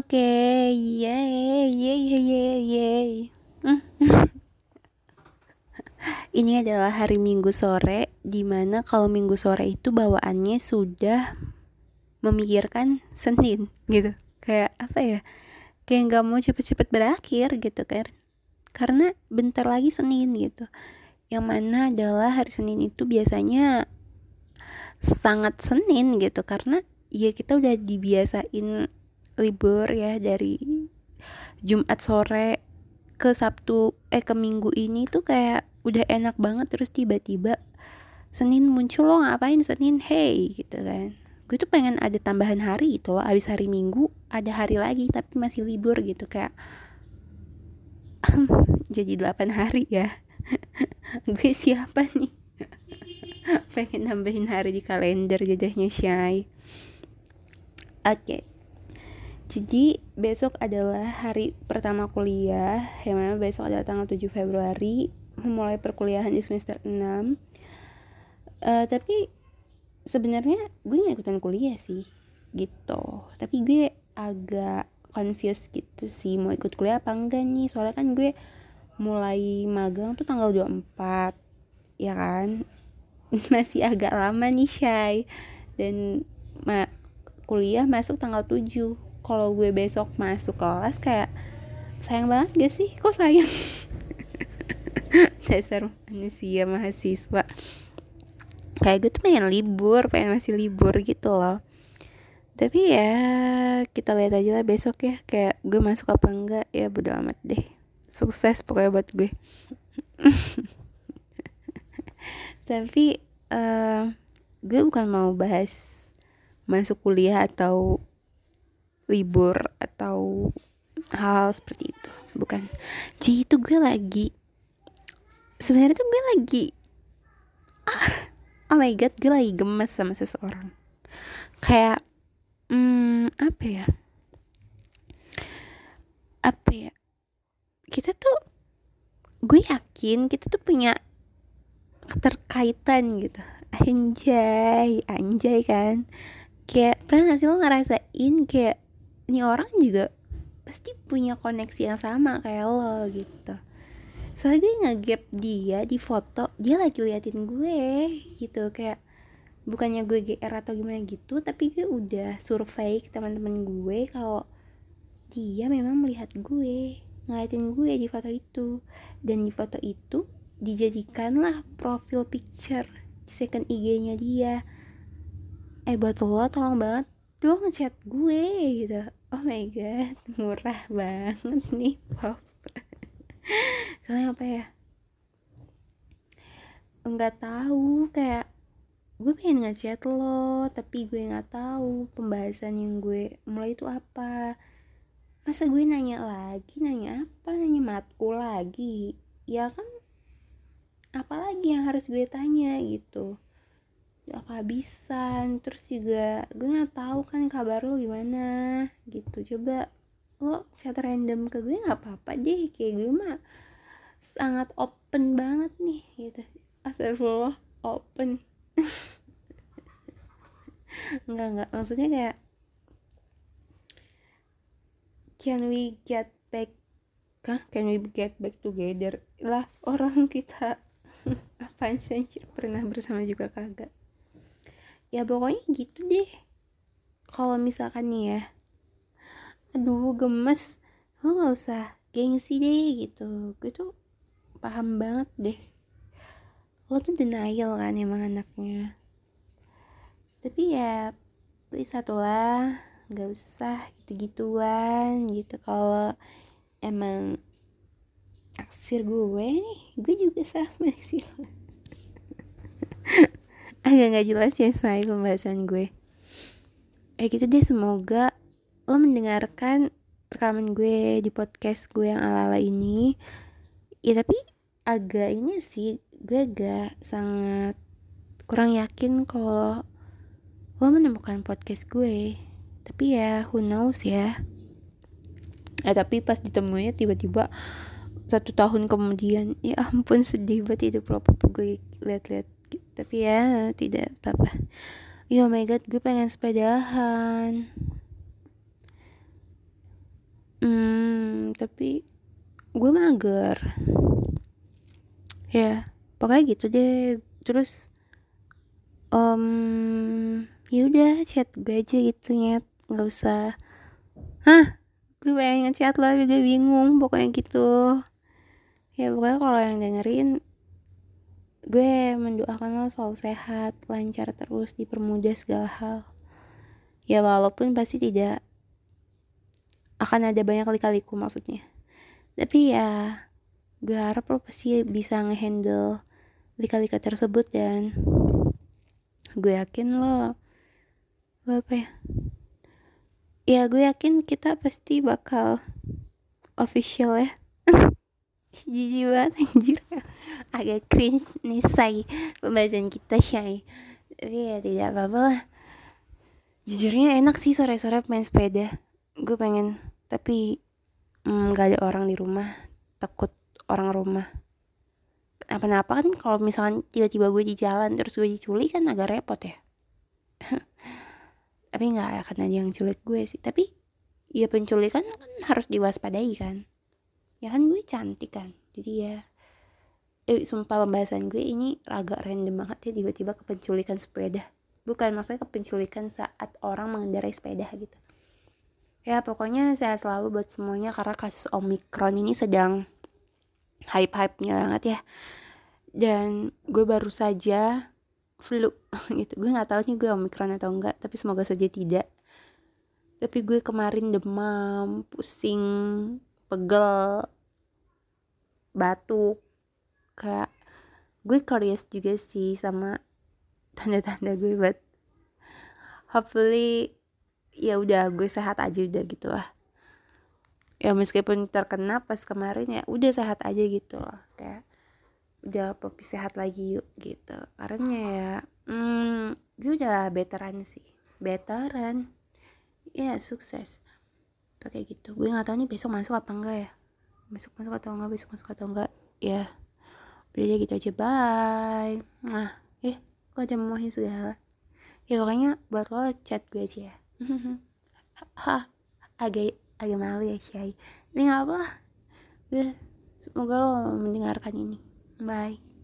Oke, yeay, yeay, yeay, yeay. Hmm. Ini adalah hari Minggu sore, di mana kalau Minggu sore itu bawaannya sudah memikirkan Senin gitu. Kayak apa ya? Kayak nggak mau cepet-cepet berakhir gitu kan? Karena bentar lagi Senin gitu. Yang mana adalah hari Senin itu biasanya sangat Senin gitu karena ya kita udah dibiasain libur ya dari Jumat sore ke Sabtu eh ke Minggu ini tuh kayak udah enak banget terus tiba-tiba Senin muncul lo ngapain Senin? Hey gitu kan. Gue tuh pengen ada tambahan hari gitu loh abis hari Minggu ada hari lagi tapi masih libur gitu kayak jadi 8 hari ya. Gue siapa nih? Pengen nambahin hari di kalender jadinya shy oke. okay jadi besok adalah hari pertama kuliah yang mana besok adalah tanggal 7 Februari memulai perkuliahan di semester 6 uh, eh, tapi sebenarnya gue gak ikutan kuliah sih gitu. Tapi gue agak confused gitu sih mau ikut kuliah apa enggak nih? Soalnya kan gue mulai magang tuh tanggal 24 ya kan? Masih agak lama nih Shay dan ma kuliah masuk tanggal 7 kalau gue besok masuk kelas kayak sayang banget gak sih? Kok sayang? Dasar manusia mahasiswa. Kayak gue tuh pengen libur pengen masih libur gitu loh. Tapi ya kita lihat aja lah besok ya kayak gue masuk apa enggak. Ya bodo amat deh. Sukses pokoknya buat gue. Tapi uh, gue bukan mau bahas masuk kuliah atau libur atau hal, -hal seperti itu. Bukan. Jadi itu gue lagi sebenarnya tuh gue lagi ah, oh my god gue lagi gemes sama seseorang. Kayak hmm, apa ya? Apa ya? Kita tuh gue yakin kita tuh punya keterkaitan gitu. Anjay anjay kan. Kayak pernah gak sih lo ngerasain kayak ini orang juga pasti punya koneksi yang sama kayak lo gitu. Soalnya gue ngegap dia di foto dia lagi liatin gue gitu kayak bukannya gue GR atau gimana gitu tapi gue udah survei ke teman-teman gue kalau dia memang melihat gue ngeliatin gue di foto itu. Dan di foto itu dijadikanlah profil picture di second IG-nya dia. Eh buat lo tolong banget lo ngechat gue gitu oh my god murah banget nih pop. Soalnya apa ya? Nggak tahu kayak gue pengen ngechat lo tapi gue nggak tahu pembahasan yang gue mulai itu apa. Masa gue nanya lagi nanya apa nanya matku lagi? Ya kan apalagi yang harus gue tanya gitu gak kehabisan terus juga gue nggak tahu kan kabar lo gimana gitu. Coba lo chat random ke gue nggak apa-apa deh kayak gue mah sangat open banget nih gitu. Astagfirullah open. Nggak nggak. Maksudnya kayak can we get back? Kah can we get back together? Lah orang kita. Apa sih pernah bersama juga kagak ya pokoknya gitu deh. Kalau misalkan nih ya aduh gemes lo nggak usah gengsi deh gitu. Gue tuh paham banget deh. Lo tuh denial kan emang anaknya. Tapi ya please satu lah nggak usah gitu-gituan gitu. Kalau emang aksir gue nih gue juga sama sih agak nggak jelas ya saya pembahasan gue. Eh gitu deh semoga lo mendengarkan rekaman gue di podcast gue yang ala-ala ini. Ya tapi agak ini sih gue agak sangat kurang yakin kalau lo menemukan podcast gue. Tapi ya who knows ya. Eh tapi pas ditemunya tiba-tiba satu tahun kemudian ya ampun sedih banget hidup lo. Gue tapi ya tidak apa-apa. Oh my god gue pengen sepedahan. Hmm tapi gue mager. Ya pokoknya gitu deh. Terus um, ya udah chat gue aja gitu nyet. Nggak usah. Hah? Gue pengen ngechat lo gue bingung pokoknya gitu. Ya pokoknya kalau yang dengerin gue mendoakan lo selalu sehat lancar terus dipermudah segala hal. Ya walaupun pasti tidak akan ada banyak kali-kaliku maksudnya. Tapi ya gue harap lo pasti bisa ngehandle lika-lika tersebut dan gue yakin lo lo apa ya? Ya gue yakin kita pasti bakal official ya. Jijik banget anjir agak cringe nih say. Pembahasan kita shy tapi ya tidak apa-apa lah. Jujurnya enak sih sore-sore main sepeda. Gue pengen tapi mm, gak ada orang di rumah. Takut orang rumah. Apa-apa kan kalau misalkan tiba-tiba gue di jalan terus gue diculik kan agak repot ya. Tapi nggak akan ada yang culik gue sih. Tapi ya penculikan kan harus diwaspadai kan. Ya kan gue cantik kan. Jadi ya eh, sumpah pembahasan gue ini agak random banget ya tiba-tiba ke penculikan sepeda. Bukan maksudnya ke penculikan saat orang mengendarai sepeda gitu. Ya pokoknya saya selalu buat semuanya karena kasus omikron ini sedang hype-hype-nya banget ya. Dan gue baru saja flu gitu. Gue nggak tahu nih gue omikron atau enggak tapi semoga saja tidak. Tapi gue kemarin demam pusing pegel batuk kayak gue curious juga sih sama tanda-tanda gue but hopefully ya udah gue sehat aja udah gitu lah. Ya meskipun terkena pas kemarin ya udah sehat aja gitu loh kayak udah popi sehat lagi yuk gitu. Karena ya hmm, gue udah betteran sih betteran ya sukses. Pakai gitu gue nggak tahu nih besok masuk apa enggak ya. Besok masuk atau enggak besok masuk atau enggak. Ya udah aja gitu aja. Bye. Nah eh kok ada mau segala? Ya pokoknya buat lo chat gue aja ya. Ha agak agak malu ya Syai. Ini nggak apa semoga lo mendengarkan ini. Bye.